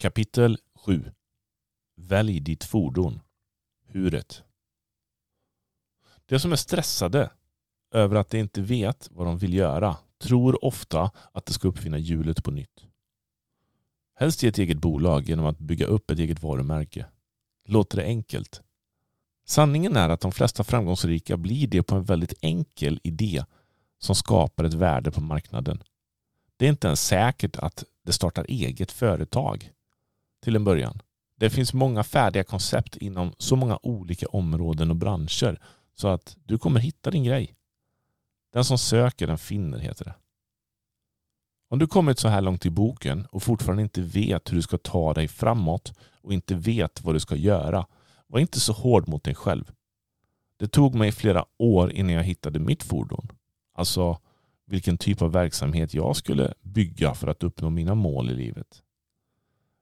Kapitel 7 Välj ditt fordon. Huret. De som är stressade över att de inte vet vad de vill göra tror ofta att de ska uppfinna hjulet på nytt. Helst i ett eget bolag genom att bygga upp ett eget varumärke. Låter det enkelt? Sanningen är att de flesta framgångsrika blir det på en väldigt enkel idé som skapar ett värde på marknaden. Det är inte ens säkert att det startar eget företag till en början. Det finns många färdiga koncept inom så många olika områden och branscher så att du kommer hitta din grej. Den som söker den finner heter det. Om du kommit så här långt i boken och fortfarande inte vet hur du ska ta dig framåt och inte vet vad du ska göra, var inte så hård mot dig själv. Det tog mig flera år innan jag hittade mitt fordon. Alltså vilken typ av verksamhet jag skulle bygga för att uppnå mina mål i livet.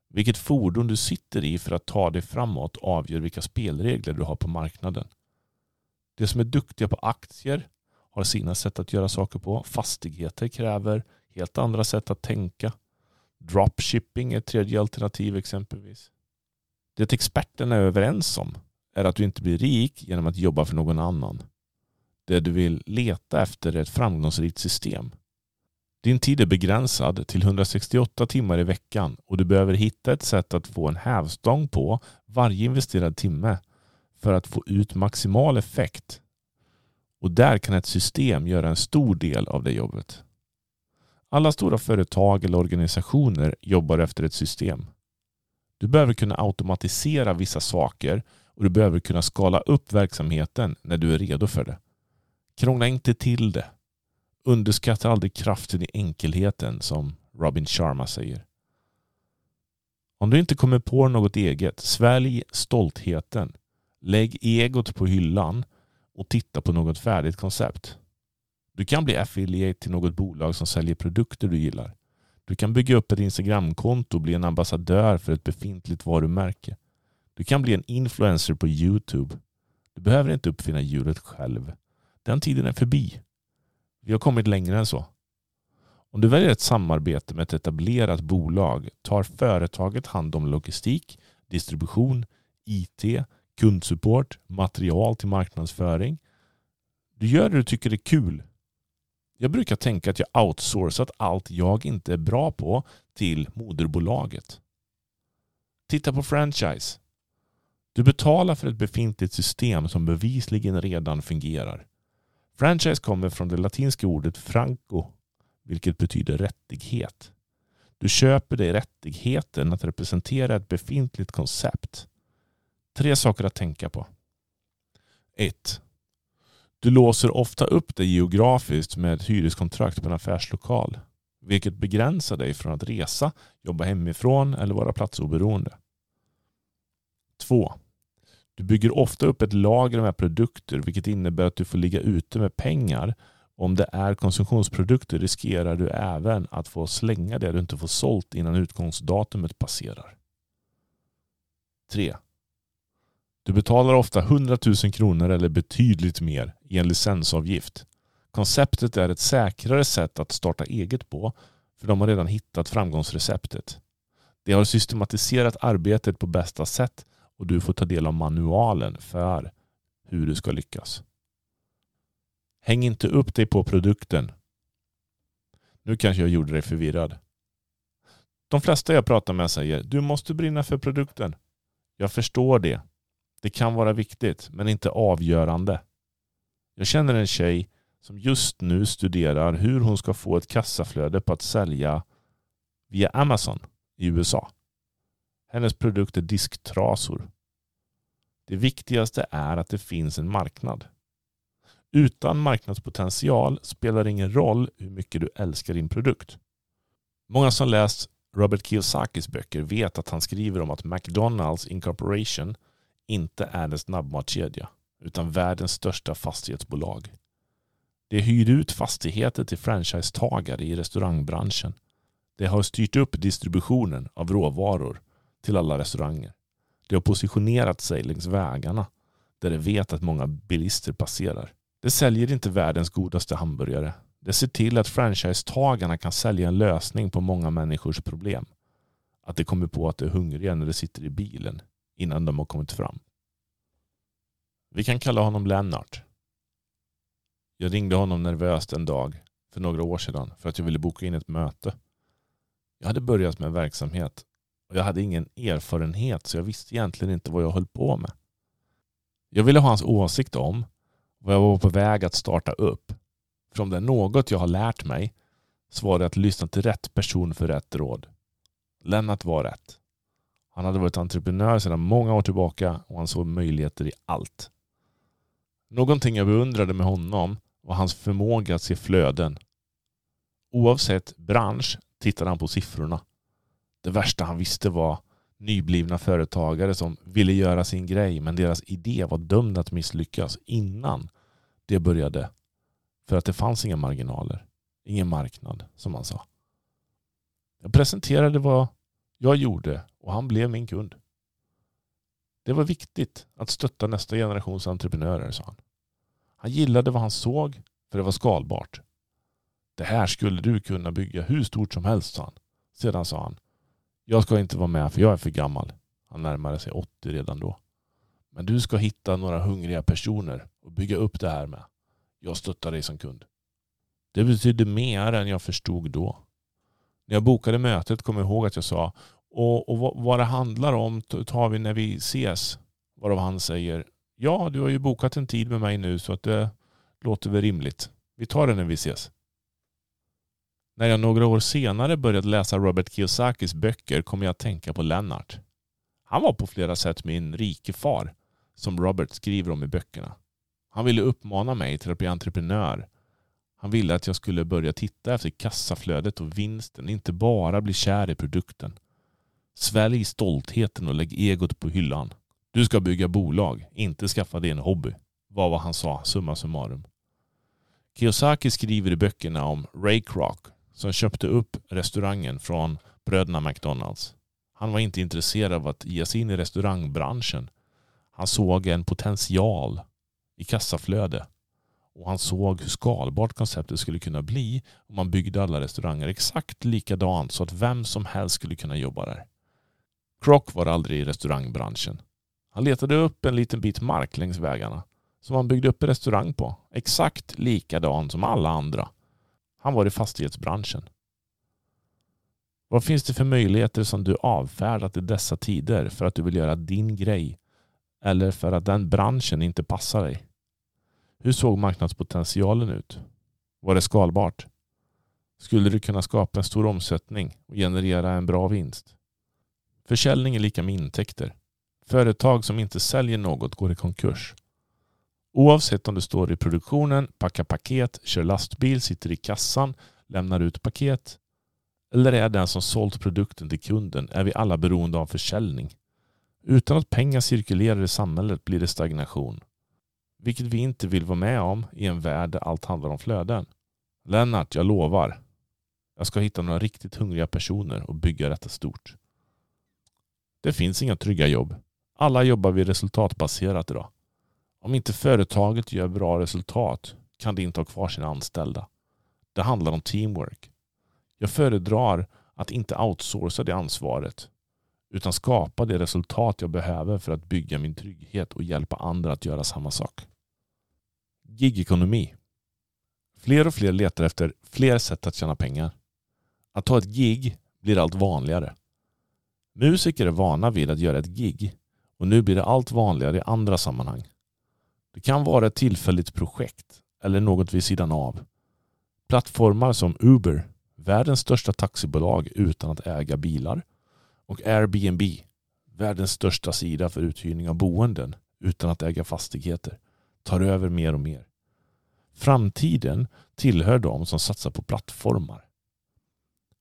Vilket fordon du sitter i för att ta dig framåt avgör vilka spelregler du har på marknaden. De som är duktiga på aktier har sina sätt att göra saker på. Fastigheter kräver helt andra sätt att tänka. Dropshipping är ett tredje alternativ exempelvis. Det experterna är överens om är att du inte blir rik genom att jobba för någon annan. Det du vill leta efter är ett framgångsrikt system. Din tid är begränsad till 168 timmar i veckan och du behöver hitta ett sätt att få en hävstång på varje investerad timme för att få ut maximal effekt. Och där kan ett system göra en stor del av det jobbet. Alla stora företag eller organisationer jobbar efter ett system. Du behöver kunna automatisera vissa saker och du behöver kunna skala upp verksamheten när du är redo för det. Krångla inte till det. Underskatta aldrig kraften i enkelheten som Robin Sharma säger. Om du inte kommer på något eget, svälj stoltheten. Lägg egot på hyllan och titta på något färdigt koncept. Du kan bli affiliate till något bolag som säljer produkter du gillar. Du kan bygga upp ett Instagramkonto och bli en ambassadör för ett befintligt varumärke. Du kan bli en influencer på Youtube. Du behöver inte uppfinna hjulet själv. Den tiden är förbi. Vi har kommit längre än så. Om du väljer ett samarbete med ett etablerat bolag tar företaget hand om logistik, distribution, IT, kundsupport, material till marknadsföring. Du gör det du tycker är kul. Jag brukar tänka att jag outsourcat allt jag inte är bra på till moderbolaget. Titta på franchise. Du betalar för ett befintligt system som bevisligen redan fungerar. Franchise kommer från det latinska ordet franco, vilket betyder rättighet. Du köper dig rättigheten att representera ett befintligt koncept. Tre saker att tänka på. 1. Du låser ofta upp dig geografiskt med ett hyreskontrakt på en affärslokal, vilket begränsar dig från att resa, jobba hemifrån eller vara platsoberoende. 2. Du bygger ofta upp ett lager med produkter vilket innebär att du får ligga ute med pengar. Om det är konsumtionsprodukter riskerar du även att få slänga det du inte får sålt innan utgångsdatumet passerar. 3. Du betalar ofta 100 000 kronor eller betydligt mer i en licensavgift. Konceptet är ett säkrare sätt att starta eget på för de har redan hittat framgångsreceptet. De har systematiserat arbetet på bästa sätt och du får ta del av manualen för hur du ska lyckas. Häng inte upp dig på produkten. Nu kanske jag gjorde dig förvirrad. De flesta jag pratar med säger du måste brinna för produkten. Jag förstår det. Det kan vara viktigt men inte avgörande. Jag känner en tjej som just nu studerar hur hon ska få ett kassaflöde på att sälja via Amazon i USA. Hennes produkt är disktrasor. Det viktigaste är att det finns en marknad. Utan marknadspotential spelar det ingen roll hur mycket du älskar din produkt. Många som läst Robert Kiyosakis böcker vet att han skriver om att McDonalds Incorporation inte är en snabbmatskedja utan världens största fastighetsbolag. Det hyr ut fastigheter till franchisetagare i restaurangbranschen. Det har styrt upp distributionen av råvaror till alla restauranger. Det har positionerat sig längs vägarna där det vet att många bilister passerar. Det säljer inte världens godaste hamburgare. Det ser till att franchisetagarna kan sälja en lösning på många människors problem. att de kommer på att de är hungriga när de sitter i bilen innan de har kommit fram. Vi kan kalla honom Lennart. Jag ringde honom nervöst en dag för några år sedan för att jag ville boka in ett möte. Jag hade börjat med en verksamhet och jag hade ingen erfarenhet så jag visste egentligen inte vad jag höll på med. Jag ville ha hans åsikt om vad jag var på väg att starta upp. För om det är något jag har lärt mig så var det att lyssna till rätt person för rätt råd. Lennart var rätt. Han hade varit entreprenör sedan många år tillbaka och han såg möjligheter i allt. Någonting jag beundrade med honom var hans förmåga att se flöden. Oavsett bransch tittade han på siffrorna. Det värsta han visste var nyblivna företagare som ville göra sin grej men deras idé var dömd att misslyckas innan det började. För att det fanns inga marginaler. Ingen marknad som han sa. Jag presenterade vad jag gjorde och han blev min kund. Det var viktigt att stötta nästa generations entreprenörer, sa han. Han gillade vad han såg för det var skalbart. Det här skulle du kunna bygga hur stort som helst, sa han. Sedan sa han. Jag ska inte vara med för jag är för gammal. Han närmade sig 80 redan då. Men du ska hitta några hungriga personer och bygga upp det här med. Jag stöttar dig som kund. Det betydde mer än jag förstod då. När jag bokade mötet kom jag ihåg att jag sa och, och vad det handlar om tar vi när vi ses. Varav han säger ja, du har ju bokat en tid med mig nu så att det låter väl rimligt. Vi tar det när vi ses. När jag några år senare började läsa Robert Kiyosakis böcker kom jag att tänka på Lennart. Han var på flera sätt min rike far, som Robert skriver om i böckerna. Han ville uppmana mig till att bli entreprenör. Han ville att jag skulle börja titta efter kassaflödet och vinsten, inte bara bli kär i produkten. Svälj stoltheten och lägg egot på hyllan. Du ska bygga bolag, inte skaffa dig en hobby, var vad han sa summa summarum. Kiyosaki skriver i böckerna om Ray Kroc som köpte upp restaurangen från bröderna McDonalds. Han var inte intresserad av att ge sig in i restaurangbranschen. Han såg en potential i kassaflöde och han såg hur skalbart konceptet skulle kunna bli om man byggde alla restauranger exakt likadant så att vem som helst skulle kunna jobba där. Kroc var aldrig i restaurangbranschen. Han letade upp en liten bit mark längs vägarna som han byggde upp en restaurang på. Exakt likadan som alla andra. Han var i fastighetsbranschen. Vad finns det för möjligheter som du avfärdat i dessa tider för att du vill göra din grej eller för att den branschen inte passar dig? Hur såg marknadspotentialen ut? Var det skalbart? Skulle du kunna skapa en stor omsättning och generera en bra vinst? Försäljning är lika med intäkter. Företag som inte säljer något går i konkurs. Oavsett om du står i produktionen, packar paket, kör lastbil, sitter i kassan, lämnar ut paket eller är den som sålt produkten till kunden är vi alla beroende av försäljning. Utan att pengar cirkulerar i samhället blir det stagnation. Vilket vi inte vill vara med om i en värld där allt handlar om flöden. Lennart, jag lovar. Jag ska hitta några riktigt hungriga personer och bygga detta stort. Det finns inga trygga jobb. Alla jobbar vi resultatbaserat idag. Om inte företaget gör bra resultat kan det inte ha kvar sina anställda. Det handlar om teamwork. Jag föredrar att inte outsourca det ansvaret utan skapa det resultat jag behöver för att bygga min trygghet och hjälpa andra att göra samma sak. Gigekonomi. Fler och fler letar efter fler sätt att tjäna pengar. Att ta ett gig blir allt vanligare. Musiker är vana vid att göra ett gig och nu blir det allt vanligare i andra sammanhang. Det kan vara ett tillfälligt projekt eller något vid sidan av. Plattformar som Uber, världens största taxibolag utan att äga bilar, och Airbnb, världens största sida för uthyrning av boenden utan att äga fastigheter, tar över mer och mer. Framtiden tillhör de som satsar på plattformar.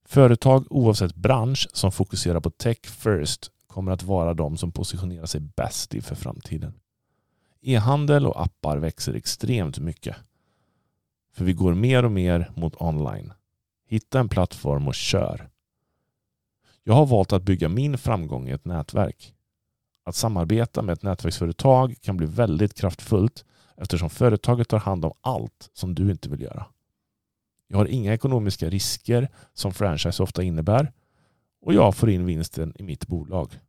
Företag oavsett bransch som fokuserar på tech first kommer att vara de som positionerar sig bäst inför framtiden. E-handel och appar växer extremt mycket. För vi går mer och mer mot online. Hitta en plattform och kör. Jag har valt att bygga min framgång i ett nätverk. Att samarbeta med ett nätverksföretag kan bli väldigt kraftfullt eftersom företaget tar hand om allt som du inte vill göra. Jag har inga ekonomiska risker som franchise ofta innebär och jag får in vinsten i mitt bolag.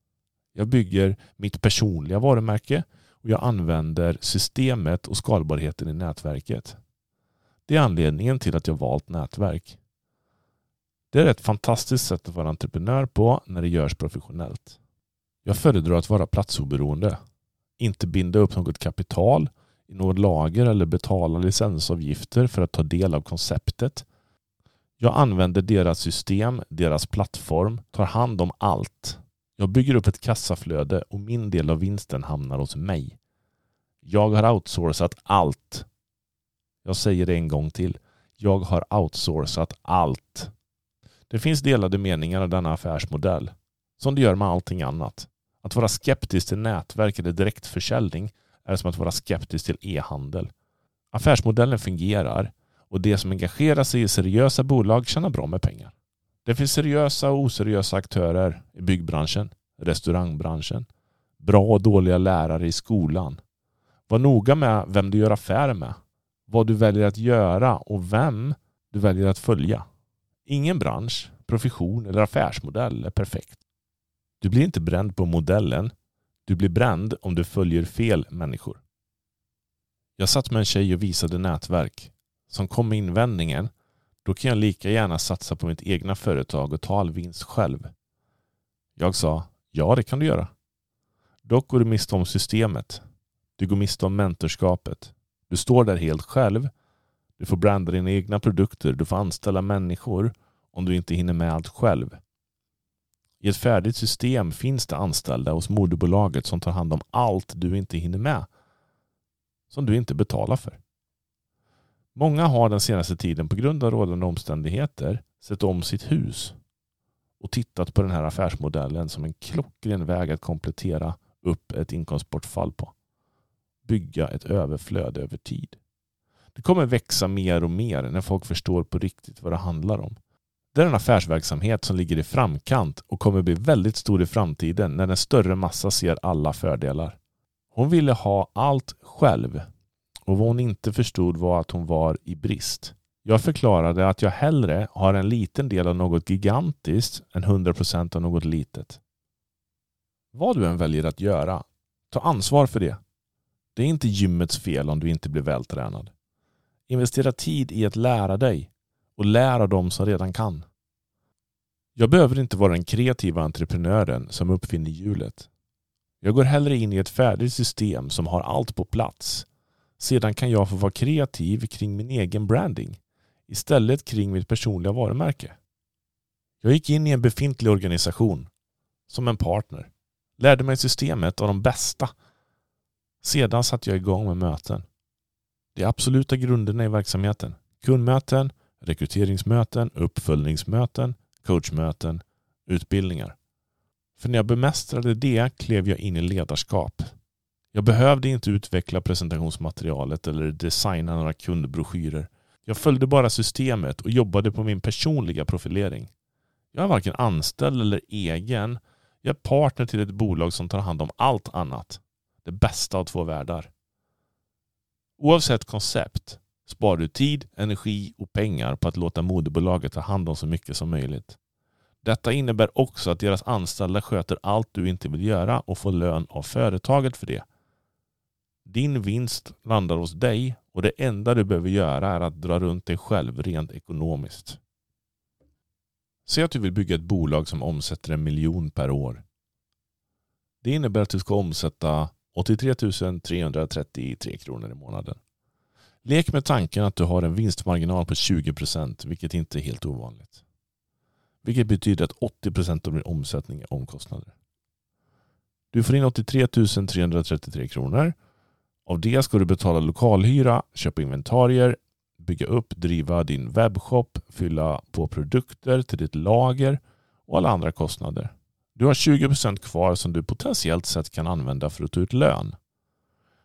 Jag bygger mitt personliga varumärke och jag använder systemet och skalbarheten i nätverket. Det är anledningen till att jag valt nätverk. Det är ett fantastiskt sätt att vara entreprenör på när det görs professionellt. Jag föredrar att vara platsoberoende. Inte binda upp något kapital i något lager eller betala licensavgifter för att ta del av konceptet. Jag använder deras system, deras plattform, tar hand om allt. Jag bygger upp ett kassaflöde och min del av vinsten hamnar hos mig. Jag har outsourcat allt. Jag säger det en gång till. Jag har outsourcat allt. Det finns delade meningar om denna affärsmodell, som det gör med allting annat. Att vara skeptisk till nätverk eller direktförsäljning är som att vara skeptisk till e-handel. Affärsmodellen fungerar och de som engagerar sig i seriösa bolag tjänar bra med pengar. Det finns seriösa och oseriösa aktörer i byggbranschen, restaurangbranschen, bra och dåliga lärare i skolan. Var noga med vem du gör affärer med, vad du väljer att göra och vem du väljer att följa. Ingen bransch, profession eller affärsmodell är perfekt. Du blir inte bränd på modellen. Du blir bränd om du följer fel människor. Jag satt med en tjej och visade nätverk. Som kom med invändningen, då kan jag lika gärna satsa på mitt egna företag och ta all vinst själv. Jag sa, ja det kan du göra. Dock går du miste om systemet. Du går miste om mentorskapet. Du står där helt själv. Du får branda dina egna produkter. Du får anställa människor om du inte hinner med allt själv. I ett färdigt system finns det anställda hos moderbolaget som tar hand om allt du inte hinner med. Som du inte betalar för. Många har den senaste tiden på grund av rådande omständigheter sett om sitt hus och tittat på den här affärsmodellen som en klockren väg att komplettera upp ett inkomstbortfall på. Bygga ett överflöd över tid. Det kommer växa mer och mer när folk förstår på riktigt vad det handlar om. Det är en affärsverksamhet som ligger i framkant och kommer bli väldigt stor i framtiden när en större massa ser alla fördelar. Hon ville ha allt själv och vad hon inte förstod var att hon var i brist. Jag förklarade att jag hellre har en liten del av något gigantiskt än 100% av något litet. Vad du än väljer att göra, ta ansvar för det. Det är inte gymmets fel om du inte blir vältränad. Investera tid i att lära dig och lära dem som redan kan. Jag behöver inte vara den kreativa entreprenören som uppfinner hjulet. Jag går hellre in i ett färdigt system som har allt på plats. Sedan kan jag få vara kreativ kring min egen branding istället kring mitt personliga varumärke. Jag gick in i en befintlig organisation som en partner. Lärde mig systemet av de bästa. Sedan satte jag igång med möten. De absoluta grunderna i verksamheten. Kundmöten, rekryteringsmöten, uppföljningsmöten, coachmöten, utbildningar. För när jag bemästrade det klev jag in i ledarskap. Jag behövde inte utveckla presentationsmaterialet eller designa några kundbroschyrer. Jag följde bara systemet och jobbade på min personliga profilering. Jag är varken anställd eller egen. Jag är partner till ett bolag som tar hand om allt annat. Det bästa av två världar. Oavsett koncept sparar du tid, energi och pengar på att låta moderbolaget ta hand om så mycket som möjligt. Detta innebär också att deras anställda sköter allt du inte vill göra och får lön av företaget för det. Din vinst landar hos dig och det enda du behöver göra är att dra runt dig själv rent ekonomiskt. Säg att du vill bygga ett bolag som omsätter en miljon per år. Det innebär att du ska omsätta 83 333 kronor i månaden. Lek med tanken att du har en vinstmarginal på 20% vilket inte är helt ovanligt. Vilket betyder att 80% av din omsättning är omkostnader. Du får in 83 333 kronor. Av det ska du betala lokalhyra, köpa inventarier, bygga upp, driva din webbshop, fylla på produkter till ditt lager och alla andra kostnader. Du har 20% kvar som du potentiellt sett kan använda för att ta ut lön.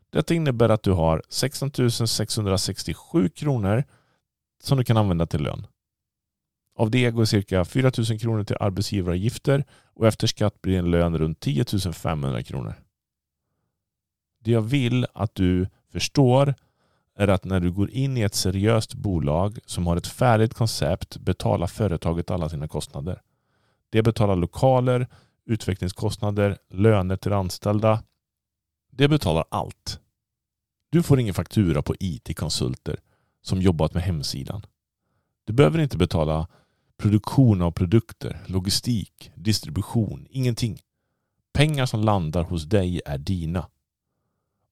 Detta innebär att du har 16 667 kronor som du kan använda till lön. Av det går cirka 4 000 kronor till arbetsgivaravgifter och efter skatt blir en lön runt 10 500 kronor. Det jag vill att du förstår är att när du går in i ett seriöst bolag som har ett färdigt koncept betalar företaget alla sina kostnader. Det betalar lokaler, utvecklingskostnader, löner till anställda. Det betalar allt. Du får ingen faktura på IT-konsulter som jobbat med hemsidan. Du behöver inte betala produktion av produkter, logistik, distribution, ingenting. Pengar som landar hos dig är dina.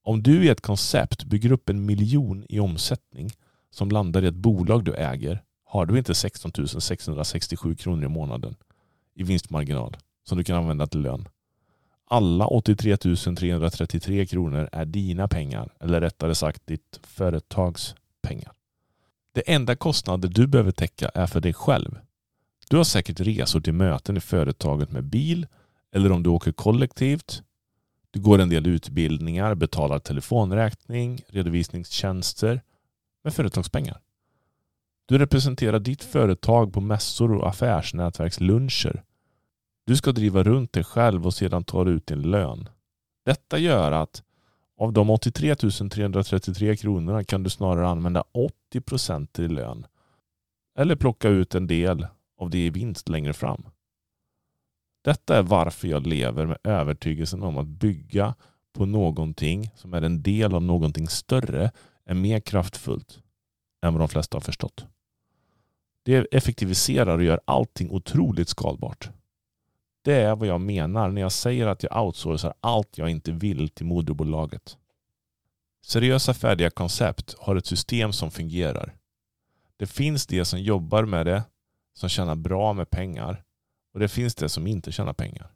Om du i ett koncept bygger upp en miljon i omsättning som landar i ett bolag du äger har du inte 16 667 kronor i månaden i vinstmarginal som du kan använda till lön. Alla 83 333 kronor är dina pengar, eller rättare sagt ditt företags pengar. Det enda kostnader du behöver täcka är för dig själv. Du har säkert resor till möten i företaget med bil eller om du åker kollektivt. Du går en del utbildningar, betalar telefonräkning, redovisningstjänster med företagspengar. Du representerar ditt företag på mässor och affärsnätverksluncher. Du ska driva runt dig själv och sedan ta ut din lön. Detta gör att av de 83 333 kronorna kan du snarare använda 80 procent i lön. Eller plocka ut en del av det i vinst längre fram. Detta är varför jag lever med övertygelsen om att bygga på någonting som är en del av någonting större är mer kraftfullt än vad de flesta har förstått. Det effektiviserar och gör allting otroligt skalbart. Det är vad jag menar när jag säger att jag outsourcar allt jag inte vill till moderbolaget. Seriösa färdiga koncept har ett system som fungerar. Det finns de som jobbar med det, som tjänar bra med pengar och det finns det som inte tjänar pengar.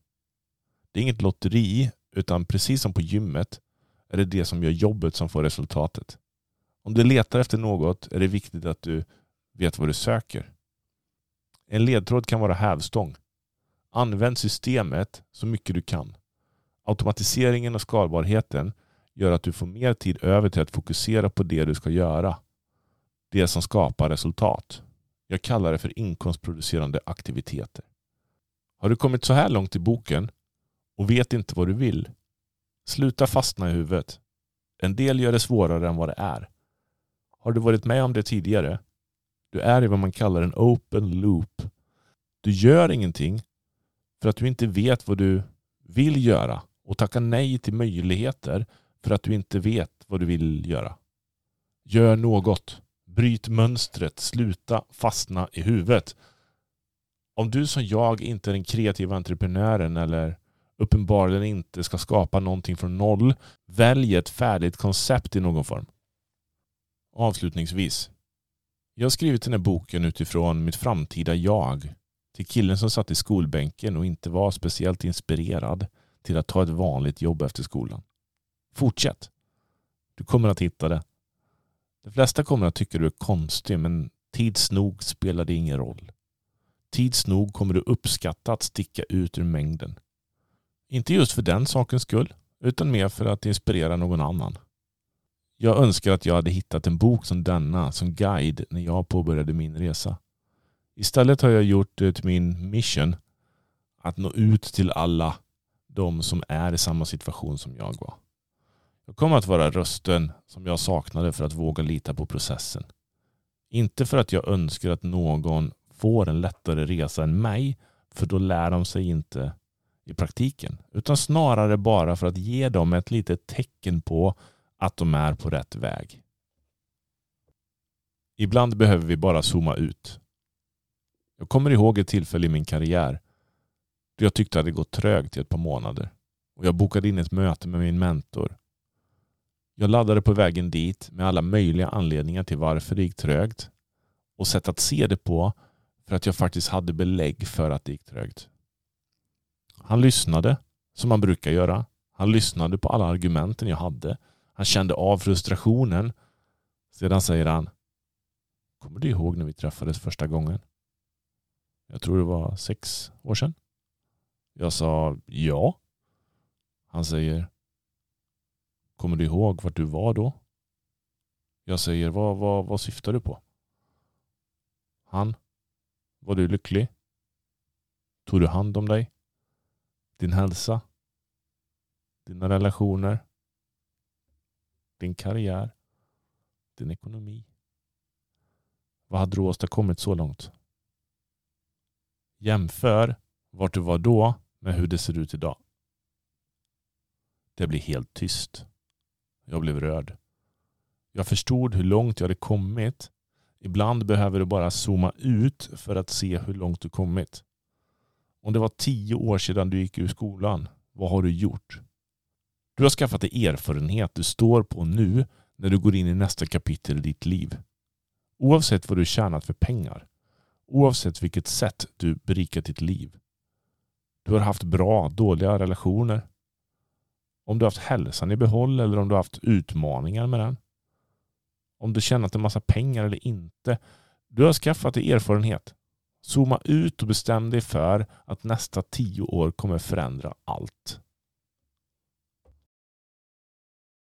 Det är inget lotteri utan precis som på gymmet är det det som gör jobbet som får resultatet. Om du letar efter något är det viktigt att du vet vad du söker. En ledtråd kan vara hävstång. Använd systemet så mycket du kan. Automatiseringen och skalbarheten gör att du får mer tid över till att fokusera på det du ska göra. Det som skapar resultat. Jag kallar det för inkomstproducerande aktiviteter. Har du kommit så här långt i boken och vet inte vad du vill? Sluta fastna i huvudet. En del gör det svårare än vad det är. Har du varit med om det tidigare? Du är i vad man kallar en open loop. Du gör ingenting för att du inte vet vad du vill göra och tackar nej till möjligheter för att du inte vet vad du vill göra. Gör något. Bryt mönstret. Sluta fastna i huvudet. Om du som jag inte är den kreativa entreprenören eller uppenbarligen inte ska skapa någonting från noll, välj ett färdigt koncept i någon form. Avslutningsvis. Jag har skrivit den här boken utifrån mitt framtida jag. Till killen som satt i skolbänken och inte var speciellt inspirerad till att ta ett vanligt jobb efter skolan. Fortsätt. Du kommer att hitta det. De flesta kommer att tycka du är konstig men tids nog spelar det ingen roll. Tids nog kommer du uppskatta att sticka ut ur mängden. Inte just för den sakens skull utan mer för att inspirera någon annan. Jag önskar att jag hade hittat en bok som denna som guide när jag påbörjade min resa. Istället har jag gjort det till min mission att nå ut till alla de som är i samma situation som jag var. Jag kommer att vara rösten som jag saknade för att våga lita på processen. Inte för att jag önskar att någon får en lättare resa än mig, för då lär de sig inte i praktiken. Utan snarare bara för att ge dem ett litet tecken på att de är på rätt väg. Ibland behöver vi bara zooma ut. Jag kommer ihåg ett tillfälle i min karriär då jag tyckte att det gått trögt i ett par månader och jag bokade in ett möte med min mentor. Jag laddade på vägen dit med alla möjliga anledningar till varför det gick trögt och sätt att se det på för att jag faktiskt hade belägg för att det gick trögt. Han lyssnade som man brukar göra. Han lyssnade på alla argumenten jag hade han kände av frustrationen. Sedan säger han Kommer du ihåg när vi träffades första gången? Jag tror det var sex år sedan. Jag sa ja. Han säger Kommer du ihåg vart du var då? Jag säger vad, vad, vad syftar du på? Han var du lycklig? Tog du hand om dig? Din hälsa? Dina relationer? din karriär, din ekonomi. Vad hade du åstadkommit så långt? Jämför vart du var då med hur det ser ut idag. Det blir helt tyst. Jag blev rörd. Jag förstod hur långt jag hade kommit. Ibland behöver du bara zooma ut för att se hur långt du kommit. Om det var tio år sedan du gick ur skolan, vad har du gjort? Du har skaffat dig erfarenhet du står på nu när du går in i nästa kapitel i ditt liv. Oavsett vad du tjänat för pengar. Oavsett vilket sätt du berikat ditt liv. Du har haft bra, dåliga relationer. Om du har haft hälsan i behåll eller om du har haft utmaningar med den. Om du tjänat en massa pengar eller inte. Du har skaffat dig erfarenhet. Zooma ut och bestäm dig för att nästa tio år kommer förändra allt.